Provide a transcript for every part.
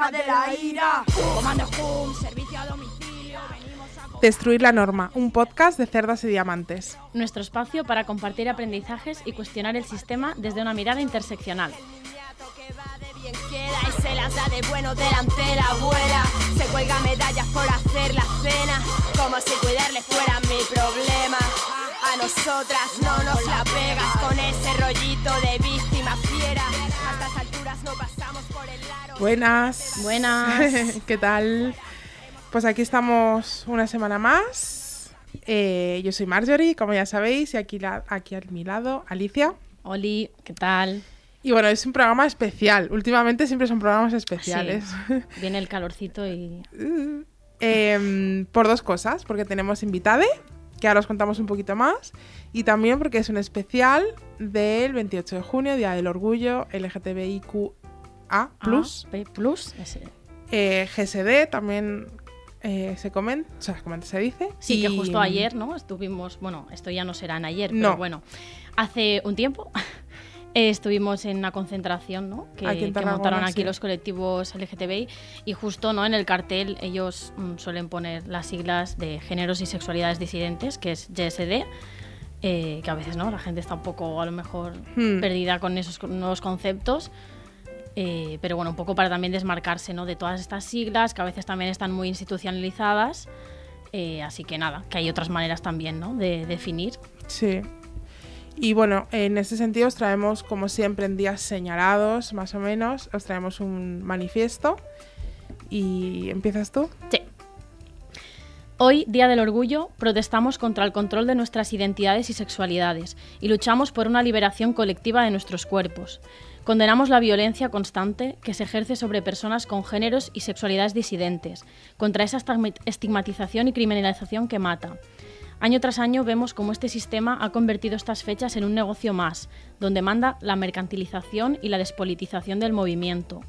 Hija de la ira, comando Hum, servicio a domicilio, venimos a... Destruir la norma, un podcast de cerdas y diamantes. nuestro espacio para compartir aprendizajes y cuestionar el sistema desde una mirada interseccional. Inmediato que va de bien queda y se las da de bueno delante la abuela. Se cuelga medallas por hacer la cena, como si cuidarle fuera mi problema. A nosotras no nos la pegas con ese rollito de víctima fiera. A estas alturas no aro. Buenas. Buenas. ¿Qué tal? Pues aquí estamos una semana más. Eh, yo soy Marjorie, como ya sabéis, y aquí, la- aquí a mi lado, Alicia. Oli, ¿qué tal? Y bueno, es un programa especial. Últimamente siempre son programas especiales. Viene el calorcito y Em, por dos cosas, porque tenemos invitade, que ahora os contamos un poquito más, y también porque es un especial del 28 de junio, Día del Orgullo LGTBIQA+, A, P plus. eh, GSD también eh, se comenta, o sea, se comenta, se dice. Sí, que justo ayer, ¿no? Estuvimos, bueno, esto ya no será en ayer, No. pero bueno, hace un tiempo eh, estuvimos en una concentración, ¿no? Que, Aquí montaron aquí sí. los colectivos LGTBI y justo, ¿no? En el cartel ellos mm, suelen poner las siglas de géneros y sexualidades disidentes, que es GSD. eh, que a veces no la gente está un poco a lo mejor Hmm. perdida con esos nuevos conceptos eh, pero bueno un poco para también desmarcarse ¿no? de todas estas siglas que a veces también están muy institucionalizadas eh, así que nada, que hay otras maneras también ¿no? de definir. Sí. Y bueno, en este sentido os traemos, como siempre, en días señalados, más o menos, os traemos un manifiesto. ¿Y empiezas tú? Sí. Hoy, Día del Orgullo, protestamos contra el control de nuestras identidades y sexualidades y luchamos por una liberación colectiva de nuestros cuerpos. Condenamos la violencia constante que se ejerce sobre personas con géneros y sexualidades disidentes, contra esa estigma- estigmatización y criminalización que mata. Año tras año vemos cómo este sistema ha convertido estas fechas en un negocio más, donde manda la mercantilización y la despolitización del movimiento.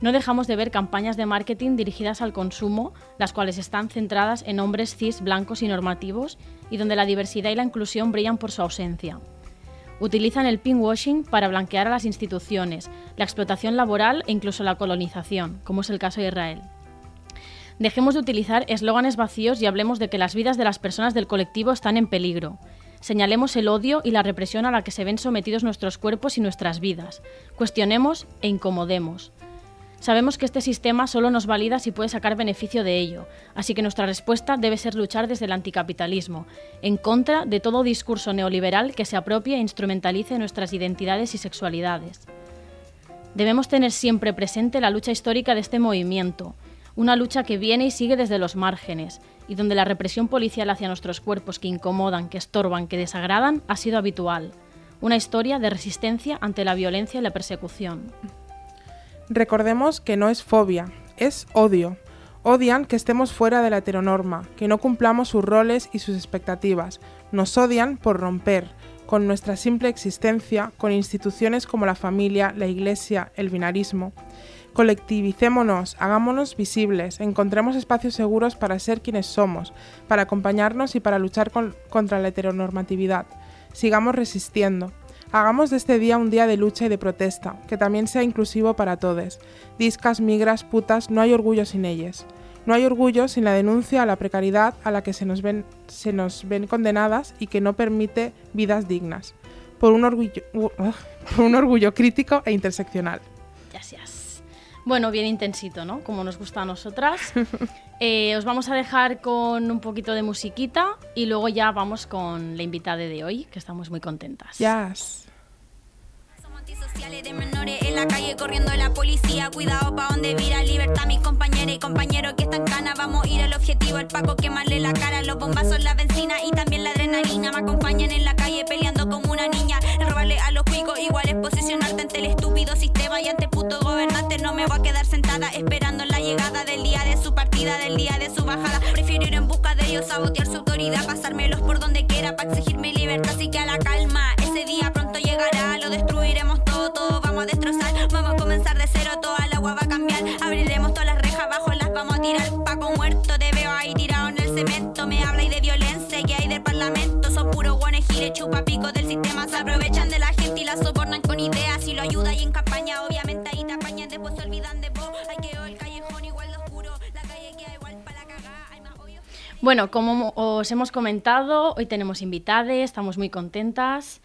No dejamos de ver campañas de marketing dirigidas al consumo, las cuales están centradas en hombres cis blancos y normativos y donde la diversidad y la inclusión brillan por su ausencia. Utilizan el pinkwashing para blanquear a las instituciones, la explotación laboral e incluso la colonización, como es el caso de Israel. Dejemos de utilizar eslóganes vacíos y hablemos de que las vidas de las personas del colectivo están en peligro. Señalemos el odio y la represión a la que se ven sometidos nuestros cuerpos y nuestras vidas. Cuestionemos e incomodemos. Sabemos que este sistema solo nos valida si puede sacar beneficio de ello, así que nuestra respuesta debe ser luchar desde el anticapitalismo, en contra de todo discurso neoliberal que se apropie e instrumentalice nuestras identidades y sexualidades. Debemos tener siempre presente la lucha histórica de este movimiento, una lucha que viene y sigue desde los márgenes, y donde la represión policial hacia nuestros cuerpos que incomodan, que estorban, que desagradan, ha sido habitual. Una historia de resistencia ante la violencia y la persecución. Recordemos que no es fobia, es odio. Odian que estemos fuera de la heteronorma, que no cumplamos sus roles y sus expectativas. Nos odian por romper con nuestra simple existencia, con instituciones como la familia, la iglesia, el binarismo. Colectivicémonos, hagámonos visibles, encontremos espacios seguros para ser quienes somos, para acompañarnos y para luchar con- contra la heteronormatividad. Sigamos resistiendo. Hagamos de este día un día de lucha y de protesta, que también sea inclusivo para todos. Discas, migras, putas, no hay orgullo sin ellas. No hay orgullo sin la denuncia a la precariedad a la que se nos ven, se nos ven condenadas y que no permite vidas dignas. Por un orgullo, uh, por un orgullo crítico e interseccional. Gracias. Bueno, bien intensito, ¿no? Como nos gusta a nosotras. Eh, os vamos a dejar con un poquito de musiquita y luego ya vamos con la invitada de hoy, que estamos muy contentas. Yes. Somos antisociales de menores en la calle corriendo la policía. Cuidado pa' donde vira libertad, mis compañeras y compañeros que están cana. Vamos a ir al objetivo, el paco quemarle la cara, los bombazos, la benzina y también la adrenalina. Me acompañan en la calle peleando como una niña. Robarle a los cuicos. Igual es posicionarte ante el estúpido sistema y ante puto gobernante. No me voy a quedar sentada esperando la llegada del día de su partida, del día de su bajada. Prefiero ir en busca de ellos, sabotear su autoridad, pasármelos por donde quiera para exigir mi libertad. Así que a la calma, ese día pronto llegará. Lo destruiremos todo, todo vamos a destrozar. Vamos a comenzar de cero, toda el agua va a cambiar. Abriremos todas las rejas, abajo las vamos a tirar. Paco muerto, te veo ahí tirado en el cemento. Guanes gire, chupa pico del sistema. Se aprovechan de la gente y la sobornan con ideas. Y lo ayuda y en campaña, obviamente ahí te apañan. Después se olvidan de vos. Hay que el callejón igual de oscuro. La calle queda igual para la cagada. Hay más hoyos. Bueno, como os hemos comentado, hoy tenemos invitades, estamos muy contentas.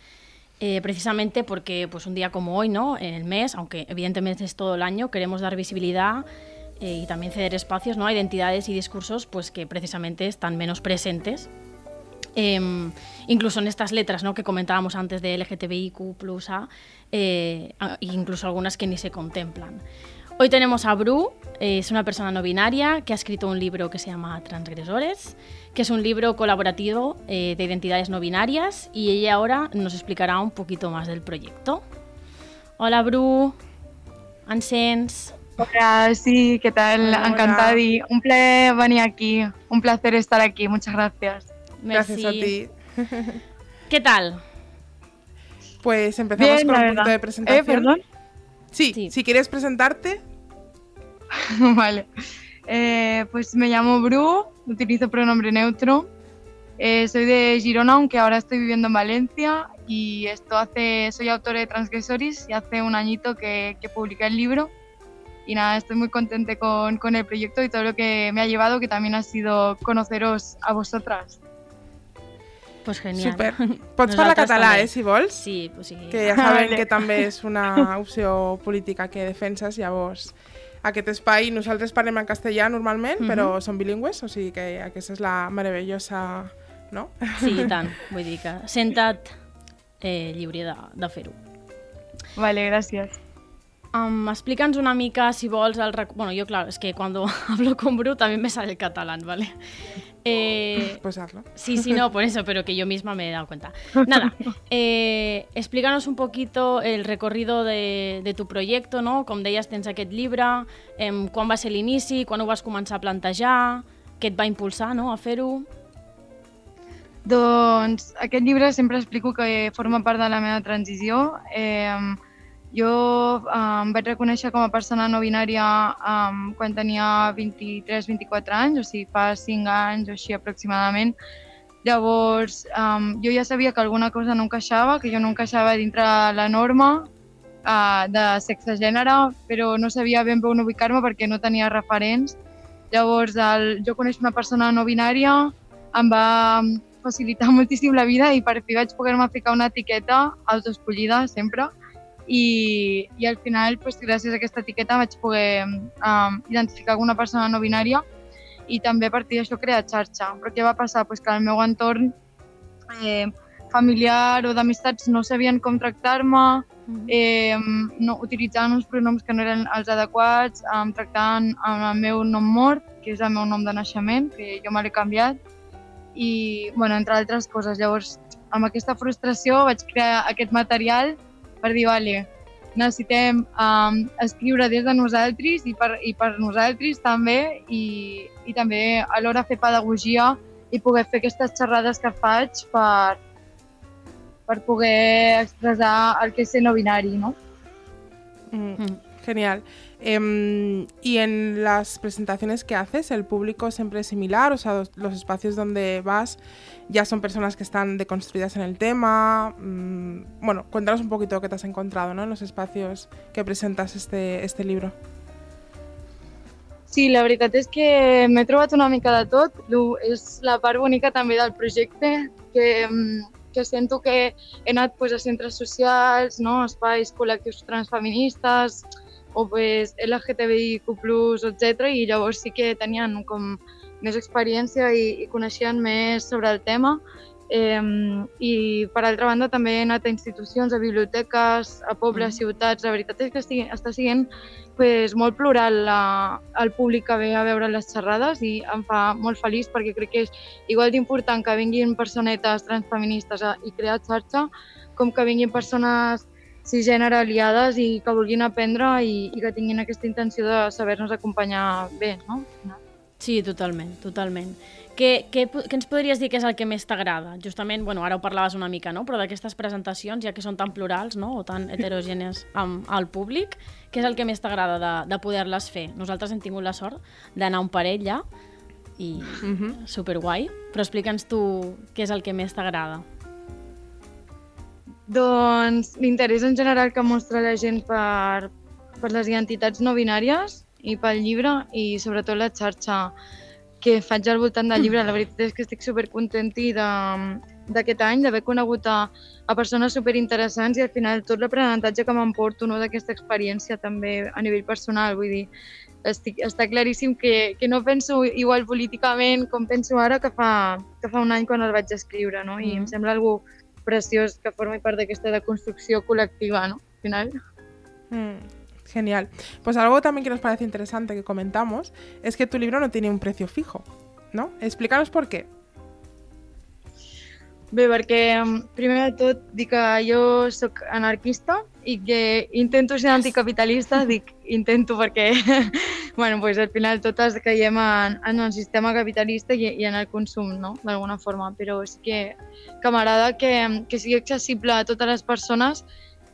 eh, precisamente porque pues un día como hoy, ¿no? En el mes, aunque evidentemente es todo el año, queremos dar visibilidad eh, y también ceder espacios ¿no? a identidades y discursos pues, que precisamente están menos presentes. Em, incluso en estas letras ¿no? que comentábamos antes de LGTBIQ, A, eh, incluso algunas que ni se contemplan. Hoy tenemos a Bru, eh, es una persona no binaria que ha escrito un libro que se llama Transgresores, que es un libro colaborativo eh, de identidades no binarias y ella ahora nos explicará un poquito más del proyecto. Hola Bru, Ansens. Hola, sí, ¿qué tal? Encantada un placer venir aquí, un placer estar aquí, muchas gracias. Gracias a ti. ¿Qué tal? Pues empezamos Bien, con un verdad. de presentación. Eh, perdón. Sí, Sí. si quieres presentarte, vale. Eh, pues me llamo Bru, utilizo pronombre neutro. Eh, soy de Girona, aunque ahora estoy viviendo en Valencia y esto hace, soy autora de Transgresores y hace un añito que, que publiqué el libro. Y nada, estoy muy contenta con, con el proyecto y todo lo que me ha llevado, que también ha sido conoceros a vosotras. Pues genial. super. Pots parlar Nosaltres català, també. eh, si vols? Sí, pues sí. Que ja saben Vale. que també és una opció política que defenses, llavors aquest espai nosaltres parlem en castellà normalment, Mhm. però som bilingües, o sigui que aquesta és la meravellosa... No? Sí, i tant. Vull dir que senta't eh, lliure de, de fer-ho. Vale, gracias. Um, Explica'ns una mica, si vols, el... rec- Bueno, yo, claro, es que cuando hablo con Bru también me sale el catalán, ¿vale? Eh, Pues hazlo. sí, sí, no, por eso, pero que yo misma me he dado cuenta. Nada, eh, explícanos un poquito el recorrido de, de tu proyecto, no? Com deies, tens aquest llibre, em, quan va ser l'inici, quan ho vas començar a plantejar, què et va impulsar no, a fer-ho? Doncs aquest llibre sempre explico que forma part de la meva transició. Eh, jo em vaig reconèixer com a persona no binària eh, quan tenia 23-24 anys, o sigui, fa 5 anys o així aproximadament. Llavors, eh, jo ja sabia que alguna cosa no encaixava, que jo no encaixava dintre la norma eh, de sexe-gènere, però no sabia ben bé on ubicar-me perquè no tenia referents. Llavors, el, jo conèixer una persona no binària em va facilitar moltíssim la vida i per fi vaig poder-me ficar una etiqueta autoescollida sempre i, i al final, pues, gràcies a aquesta etiqueta vaig poder um, identificar com una persona no binària i també a partir d'això crear xarxa. Però què va passar? Pues que al meu entorn eh, familiar o d'amistats no sabien com tractar-me, eh, no, utilitzaven uns pronoms que no eren els adequats, em tractaven amb el meu nom mort, que és el meu nom de naixement, que jo me l'he canviat, i, bueno, entre altres coses. Llavors, amb aquesta frustració vaig crear aquest material per dir, vale, necessitem um, escriure des de nosaltres i per, i per nosaltres també i, i també alhora fer pedagogia i poder fer aquestes xerrades que faig per, per poder expressar el que és ser no binari, no? Mm, Mm. Genial. Em, y en las presentaciones que haces, ¿el público siempre es similar? O sea, los, espacios donde vas ya son personas que están deconstruidas en el tema. Mm, bueno, cuéntanos un poquito qué te has encontrado ¿no? en los espacios que presentas este, este libro. Sí, la veritat és que m'he trobat una mica de tot. És la part bonica també del projecte, que, mm, que sento que he anat pues, a centres socials, no? espais col·lectius transfeministes, o pues, LGTBIQ+, etc. i llavors sí que tenien com més experiència i, i coneixien més sobre el tema. Eh, I per altra banda també he anat a institucions, a biblioteques, a pobles, Mm. ciutats. La veritat és que estigui, està sent pues, molt plural la, el públic que ve a veure les xerrades i em fa molt feliç perquè crec que és igual d'important que vinguin personetes transfeministes a, i crear xarxa com que vinguin persones cisgènere aliades i que vulguin aprendre i, i que tinguin aquesta intenció de saber-nos acompanyar bé, no? Sí, totalment, totalment. Què, què, què ens podries dir que és el que més t'agrada? Justament, bueno, ara ho parlaves una mica, no? però d'aquestes presentacions, ja que són tan plurals no? o tan heterogènies amb el públic, què és el que més t'agrada de, de poder-les fer? Nosaltres hem tingut la sort d'anar un parell ja i uh Mhm. -huh. superguai, però explica'ns tu què és el que més t'agrada. Doncs l'interès en general que mostra la gent per, per les identitats no binàries i pel llibre i sobretot la xarxa que faig al voltant del llibre. La veritat és que estic supercontent i de- d'aquest any d'haver conegut a, a persones superinteressants i al final tot l'aprenentatge que m'emporto no, d'aquesta experiència també a nivell personal. Vull dir, estic, està claríssim que, que no penso igual políticament com penso ara que fa, que fa un any quan el vaig escriure, no? I Mhm. em sembla algú preciós que formi part d'aquesta deconstrucció col·lectiva, no? Al final. Mm, genial. Pues algo también que nos parece interesante que comentamos es que tu libro no tiene un precio fijo, ¿no? Explícanos por qué. Bé, perquè em, primer de tot dic que jo sóc anarquista i que intento ser anticapitalista, dic intento perquè bueno, pues al final totes caiem en, en el sistema capitalista i, i en el consum, no? d'alguna forma, però sí que, que m'agrada que, que sigui accessible a totes les persones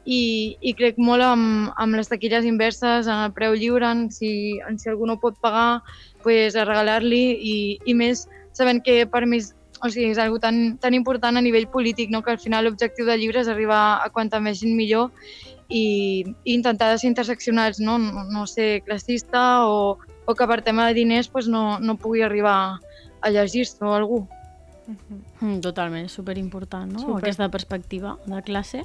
i, i crec molt amb, amb les taquilles inverses, en el preu lliure, en si, en si algú no pot pagar, pues, a regalar-li i, i més sabent que per mi és, o sigui, és algo tan, tan important a nivell polític, no? que al final l'objectiu del llibre és arribar a quanta més gent millor i, i intentar ser interseccionals, no, no, no ser classista o, o que per tema de diners pues, no, no pugui arribar a llegir-se o algú. Mm, totalment, és superimportant, no? Super. Aquesta perspectiva de classe.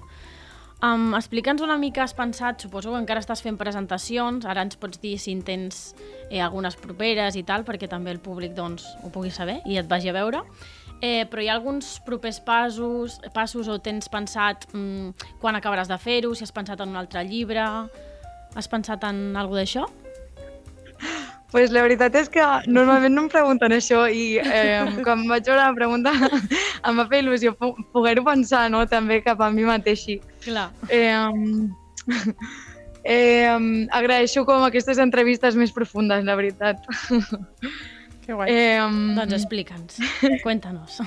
Um, Explica'ns una mica, has pensat, suposo que encara estàs fent presentacions, ara ens pots dir si en tens eh, algunes properes i tal, perquè també el públic doncs, ho pugui saber i et vagi a veure. Eh, però hi ha alguns propers passos, passos o tens pensat mm, quan acabaràs de fer-ho, si has pensat en un altre llibre, has pensat en alguna d'això? pues la veritat és que normalment no em pregunten això i eh, quan vaig veure la pregunta em va fer il·lusió po- poder-ho pensar no? també cap a mi mateixa. Clar. Eh, eh, agraeixo com aquestes entrevistes més profundes, la veritat. Qué guay. Eh, Doncs explica'ns, cuéntanos.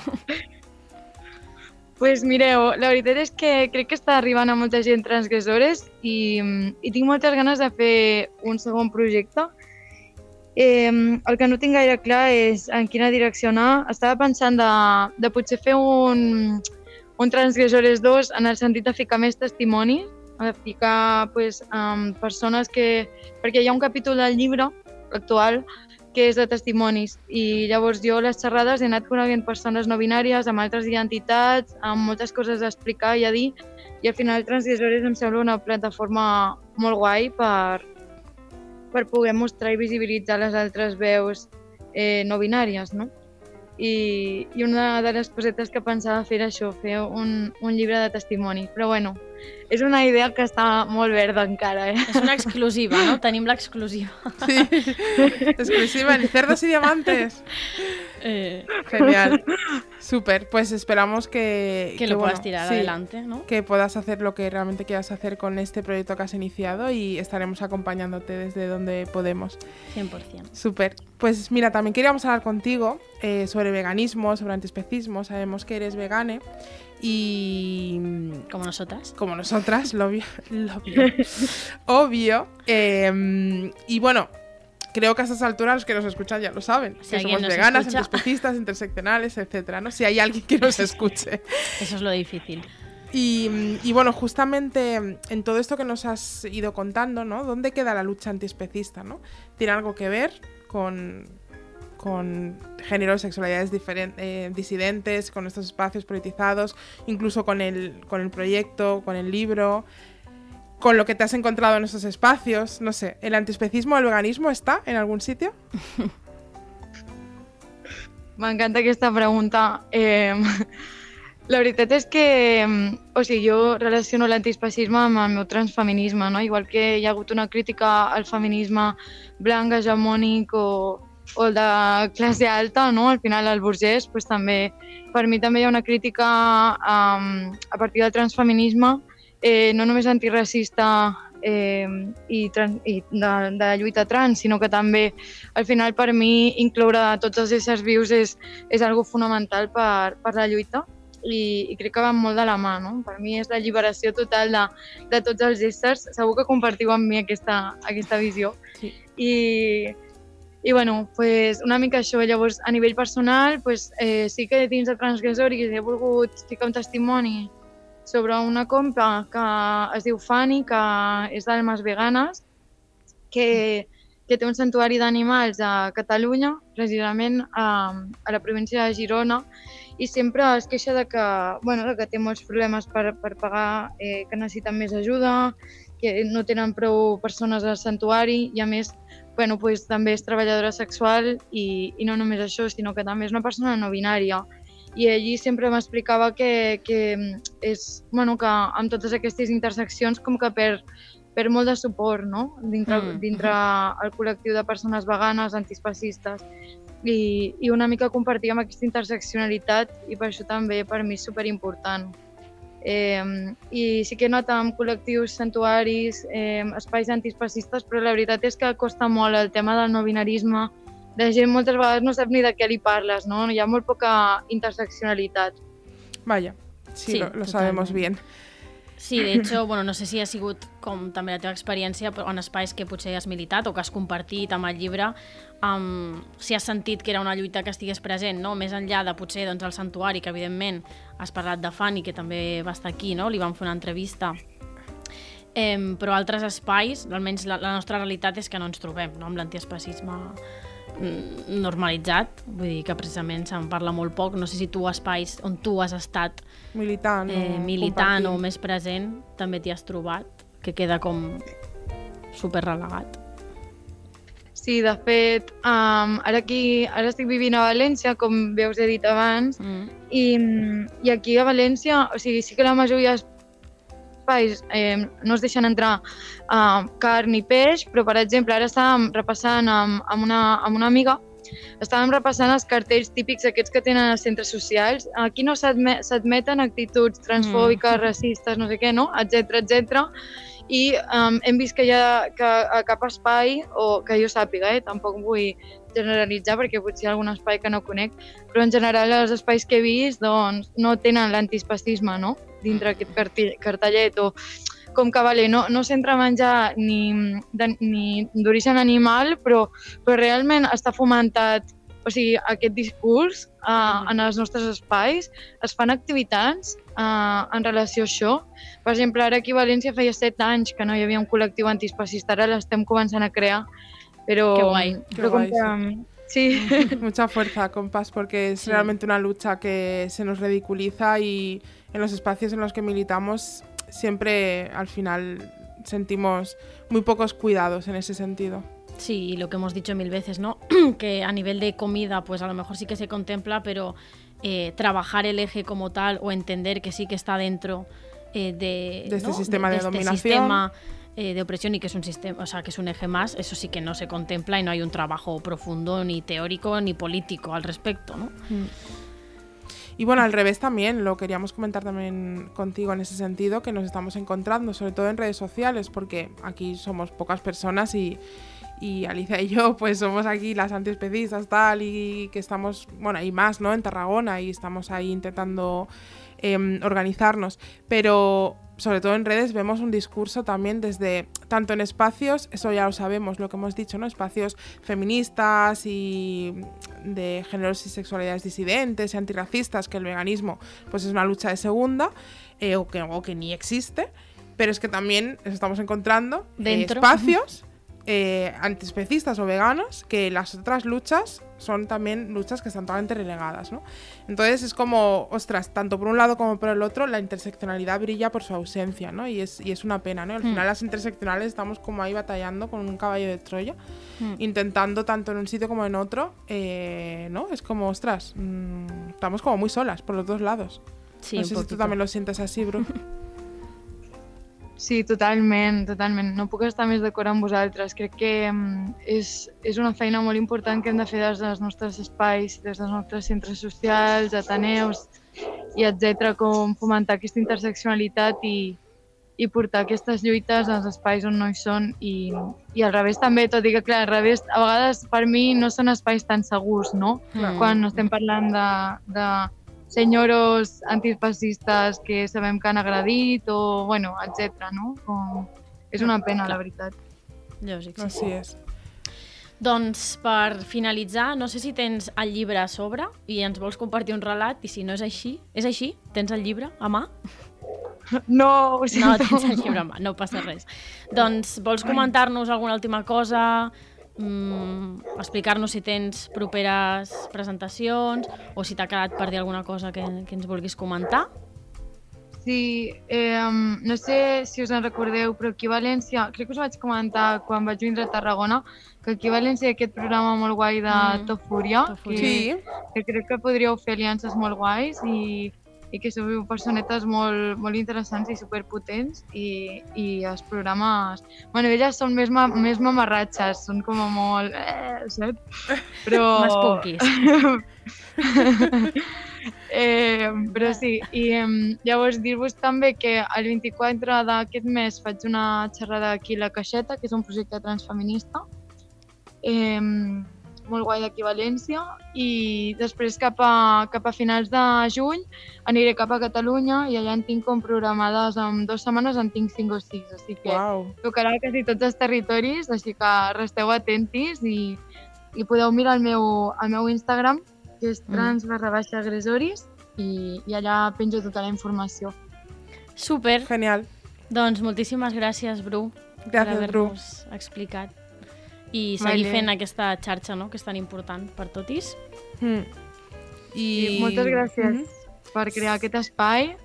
pues mireu, la veritat és que crec que està arribant a molta gent transgressores i, i tinc moltes ganes de fer un segon projecte. Eh, el que no tinc gaire clar és en quina direcció anar. Estava pensant de, de potser fer un, un Transgressores 2 en el sentit de ficar més testimoni, de ficar pues, um, persones que... Perquè hi ha un capítol del llibre actual que és de testimonis i llavors jo a les xerrades he anat coneguent persones no binàries amb altres identitats, amb moltes coses a explicar i a dir i al final Transgressores em sembla una plataforma molt guai per, per poder mostrar i visibilitzar les altres veus eh, no binàries, no? I, I una de les cosetes que pensava fer era això, fer un, un llibre de testimoni. Però bueno, és una idea que està molt verda encara, eh? És una exclusiva, no? Tenim l'exclusiva. Sí. Exclusiva en Cerdos y Diamantes. Eh, Genial. Súper. Pues esperamos que... que lo bueno, puedas tirar sí, adelante, ¿no? Que puedas hacer lo que realmente quieras hacer con este proyecto que has iniciado y estaremos acompañándote desde donde podemos. 100%. Súper. Pues mira, también queríamos hablar contigo eh, sobre veganismo, sobre antiespecismo. Sabemos que eres vegane y Como nosotras. como nosotras, lo obvio. lo obvio. obvio. Eh, y bueno, creo que a estas alturas los que nos escuchan ya lo saben. Si que somos veganas, escucha. antiespecistas, interseccionales, etcétera, ¿no? Si hay alguien que nos escuche. Eso es lo difícil. Y, y bueno, justamente en todo esto que nos has ido contando, ¿no? ¿Dónde queda la lucha antiespecista, ¿no? ¿Tiene algo que ver con, con géneros, sexualidades eh, disidentes, con estos espacios politizados, incluso con el, con el proyecto, con el libro, con lo que te has encontrado en esos espacios? No sé, ¿el antiespecismo o el veganismo está en algún sitio? M'encanta aquesta pregunta. Eh, la veritat és que mm, o sigui, jo relaciono l'antiespecisme amb el meu transfeminisme, no? igual que hi ha hagut una crítica al feminisme blanc, hegemònic o, o el de classe alta, no? Al final el burgès, pues, també, per mi també hi ha una crítica um, a partir del transfeminisme, eh, no només antiracista eh, i, trans, i de, de lluita trans, sinó que també al final per mi incloure tots els éssers vius és, és algo fonamental per, per la lluita i, i crec que van molt de la mà, no? Per mi és la lliberació total de, de tots els éssers. Segur que compartiu amb mi aquesta, aquesta visió. Sí. I, i bueno, pues una mica això. Llavors, a nivell personal, pues, eh, sí que dins de Transgressor he volgut ficar un testimoni sobre una compra que es diu Fanny, que és d'almes veganes, que, que té un santuari d'animals a Catalunya, precisament a, a la província de Girona, i sempre es queixa de que, bueno, de que té molts problemes per, per pagar, eh, que necessiten més ajuda, que no tenen prou persones al santuari i a més bueno, pues, també és treballadora sexual i, i no només això, sinó que també és una persona no binària. I allí sempre m'explicava que, que és, bueno, que amb totes aquestes interseccions com que per, per molt de suport no? dintre, mm. dintre el col·lectiu de persones veganes, antispacistes i, i una mica compartir amb aquesta interseccionalitat i per això també per mi és superimportant. Eh, I sí que he anat amb col·lectius santuaris, eh, espais antispacistes, però la veritat és que costa molt el tema del no binarisme. La gent moltes vegades no sap ni de què li parles, no? Hi ha molt poca interseccionalitat. Vaya, sí, Sí, lo, lo sabemos bien. Sí, de hecho, bueno, no sé si ha sigut com també la teva experiència però en espais que potser has militat o que has compartit amb el llibre, um, si has sentit que era una lluita que estigués present, no? més enllà de potser doncs, el santuari, que evidentment has parlat de Fanny, que també va estar aquí, no? li vam fer una entrevista, Em, però altres espais, almenys la, la nostra realitat és que no ens trobem no? amb l'antiespacisme normalitzat, vull dir que precisament se'n parla molt poc, no sé si tu espais on tu has estat Militant. eh, o militant o més present també t'hi has trobat, que queda com super relegat. Sí, de fet, um, ara aquí ara estic vivint a València, com bé us he dit abans, Mm. i, i aquí a València, o sigui, sí que la majoria d'espais eh, no es deixen entrar uh, carn ni peix, però, per exemple, ara estàvem repassant amb, amb, una, amb una amiga estàvem repassant els cartells típics aquests que tenen els centres socials. Aquí no s'adme- s'admeten actituds transfòbiques, Mm. racistes, no sé què, no? etc etc. I um, hem vist que hi ha que a cap espai, o que jo sàpiga, eh? tampoc vull generalitzar perquè potser hi ha algun espai que no conec, però en general els espais que he vist doncs, no tenen l'antispacisme no? dintre aquest cartell, cartellet o com que vale, no, no s'entra a menjar ni d'origen animal, però, però realment està fomentat o sigui, aquest discurs uh, en els nostres espais, es fan activitats uh, en relació a això. Per exemple, ara aquí a València feia set anys que no hi havia un col·lectiu antispacista, ara l'estem començant a crear, però... Que guai. Però Que guai, que, sí. Mucha fuerza, compás, porque es Sí. realmente una lucha que se nos ridiculiza y en los espacios en los que militamos siempre al final sentimos muy pocos cuidados en ese sentido. Sí, y lo que hemos dicho mil veces, ¿no? que a nivel de comida, pues a lo mejor sí que se contempla, pero eh, trabajar el eje como tal o entender que sí que está dentro eh, de, De este ¿no? sistema de este dominación. sistema eh, de opresión y que es un sistema, o sea, que es un eje más, eso sí que no se contempla y no hay un trabajo profundo ni teórico ni político al respecto, ¿no? Y bueno, al revés también, lo queríamos comentar también contigo en ese sentido, que nos estamos encontrando, sobre todo en redes sociales, porque aquí somos pocas personas y, y Alicia y yo, pues somos aquí las antiespecistas, tal, y que estamos, bueno, y más, ¿no? En Tarragona, y estamos ahí intentando em, organizarnos. Pero sobre todo en redes vemos un discurso también desde, tanto en espacios, eso ya lo sabemos, lo que hemos dicho, ¿no? Espacios feministas y de géneros y sexualidades disidentes y antirracistas, que el veganismo pues es una lucha de segunda, eh, o, que, o que ni existe, pero es que también estamos encontrando eh, espacios eh, antiespecistas o veganos que las otras luchas son también luchas que están totalmente relegadas, ¿no? Entonces es como, ostras, tanto por un lado como por el otro, la interseccionalidad brilla por su ausencia, ¿no? Y es, y es una pena, ¿no? Al Hmm. final las interseccionales estamos como ahí batallando con un caballo de Troya, Hmm. intentando tanto en un sitio como en otro, eh, ¿no? Es como, ostras, mm, estamos como muy solas por los dos lados. Sí, no sé si tú también lo sientes así, Bru. Sí, totalment, totalment. No puc estar més d'acord amb vosaltres. Crec que mm, és, és una feina molt important que hem de fer des dels nostres espais, des dels nostres centres socials, ateneus i etc com fomentar aquesta interseccionalitat i, i portar aquestes lluites als espais on no hi són i, i al revés també, tot i que clar, al revés, a vegades per mi no són espais tan segurs, no? Mm. Quan estem parlant de, de senyoros antifascistes que sabem que han agredit o, bueno, etc. no? Com... És una pena, la veritat. Lògic, sí. Així és. Doncs per finalitzar, no sé si tens el llibre a sobre i ens vols compartir un relat i si no és així, és així? Tens el llibre a mà? No, ho No, sento. tens el llibre a mà, no passa res. Doncs vols comentar-nos alguna última cosa? Mm, explicar-nos si tens properes presentacions o si t'ha quedat per dir alguna cosa que, que ens vulguis comentar? Sí, eh, no sé si us en recordeu, però aquí a València, crec que us vaig comentar quan vaig vindre a Tarragona, que aquí a València hi ha aquest programa molt guai de Mm. mm. Tofúria, Tofúria. que, Sí, que crec que podríeu fer aliances molt guais i, i que sou personetes molt, molt interessants i superpotents i, i els programes... Bueno, elles són més, ma més mamarratxes, són com a molt... Eh, saps? Però... Més punquis. eh, però sí, i eh, llavors dir-vos també que el 24 d'aquest mes faig una xerrada aquí a la Caixeta, que és un projecte transfeminista, eh, molt guai d'aquí a València, i després cap a, cap a finals de juny aniré cap a Catalunya i allà en tinc com programades en dues setmanes en tinc 5 o 6, així que uau. tocarà quasi tots els territoris, així que resteu atentis i, i podeu mirar el meu, el meu Instagram, que és Mm. trans barra baixa agressoris, i, i allà penjo tota la informació. Super, Genial. doncs moltíssimes gràcies, Bru, per Gràcies, Bru. haver-nos explicat. I seguir Vale. fent aquesta xarxa, no?, que és tan important per totis. Mm. I, I... moltes gràcies Mhm. per crear aquest espai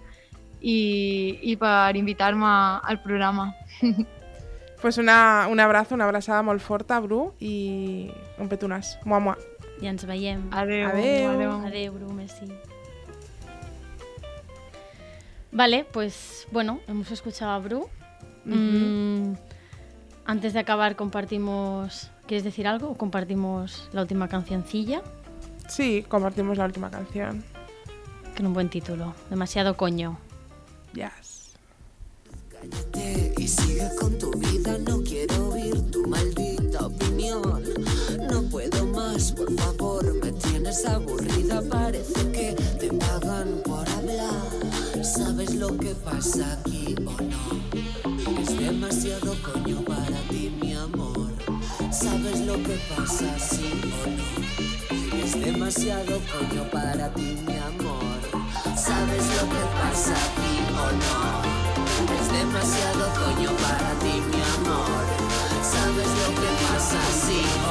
i, i per invitar-me al programa. Pues una, un abrazo, una abraçada molt forta, Bru, i un petonàs. Mua, mua. I ens veiem. Adéu. Adéu. Adéu. Adeu, Bru, merci. Vale, pues bueno, hemos escuchado a Bru. Mm, antes de acabar, compartimos. ¿Quieres decir algo o compartimos la última cancioncilla? Sí, compartimos la última canción. Que un buen título. Demasiado coño. Yes. y sigue con tu vida. No quiero oír tu maldita opinión. No puedo más, por favor, me tienes aburrida. Parece que te pagan por hablar. ¿Sabes lo que pasa aquí o no? Demasiado coño para ti, mi amor. ¿Sabes lo que pasa, sí o no? Es demasiado coño para ti, mi amor. ¿Sabes lo que pasa aquí o no? Es demasiado coño para ti, mi amor. ¿Sabes lo que pasa, sí?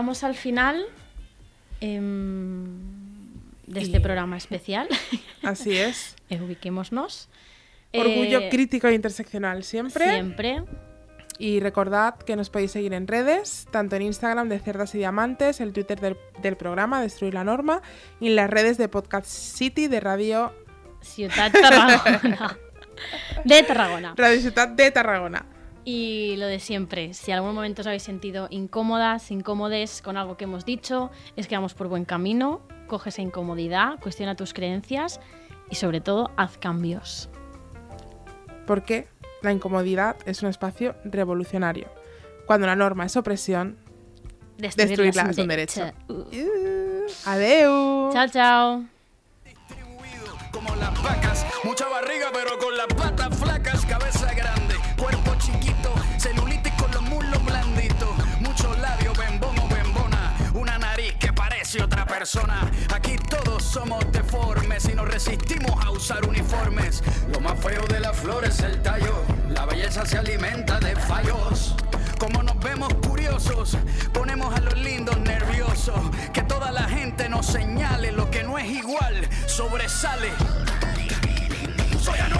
Llegamos al final em, de este Y- programa especial. Así es. Ubiquémonos. Orgullo Eh, crítico e interseccional siempre. Siempre. Y recordad que nos podéis seguir en redes, tanto en Instagram de Cerdas y Diamantes, el Twitter del, del programa Destruir la Norma y en las redes de Podcast City de Radio, Ciudad Tarragona. De Tarragona. Radio Ciudad de Tarragona. Y lo de siempre, si en algún momento os habéis sentido incómodas, incómodes con algo que hemos dicho, es que vamos por buen camino, coge esa incomodidad, cuestiona tus creencias y sobre todo haz cambios. Porque la incomodidad es un espacio revolucionario. Cuando la norma es opresión, Destruirla es un derecho. Uh. uh, adeu. Chao, chao. como las vacas. Mucha barriga, pero con las patas flacas, cabeza chiquito, celulitis con los muslos blanditos, muchos labios, bembón bembona, una nariz que parece otra persona. Aquí todos somos deformes y nos resistimos a usar uniformes. Lo más feo de la flor es el tallo, la belleza se alimenta de fallos. Como nos vemos curiosos, ponemos a los lindos nerviosos. Que toda la gente nos señale lo que no es igual, sobresale. Soy anormal.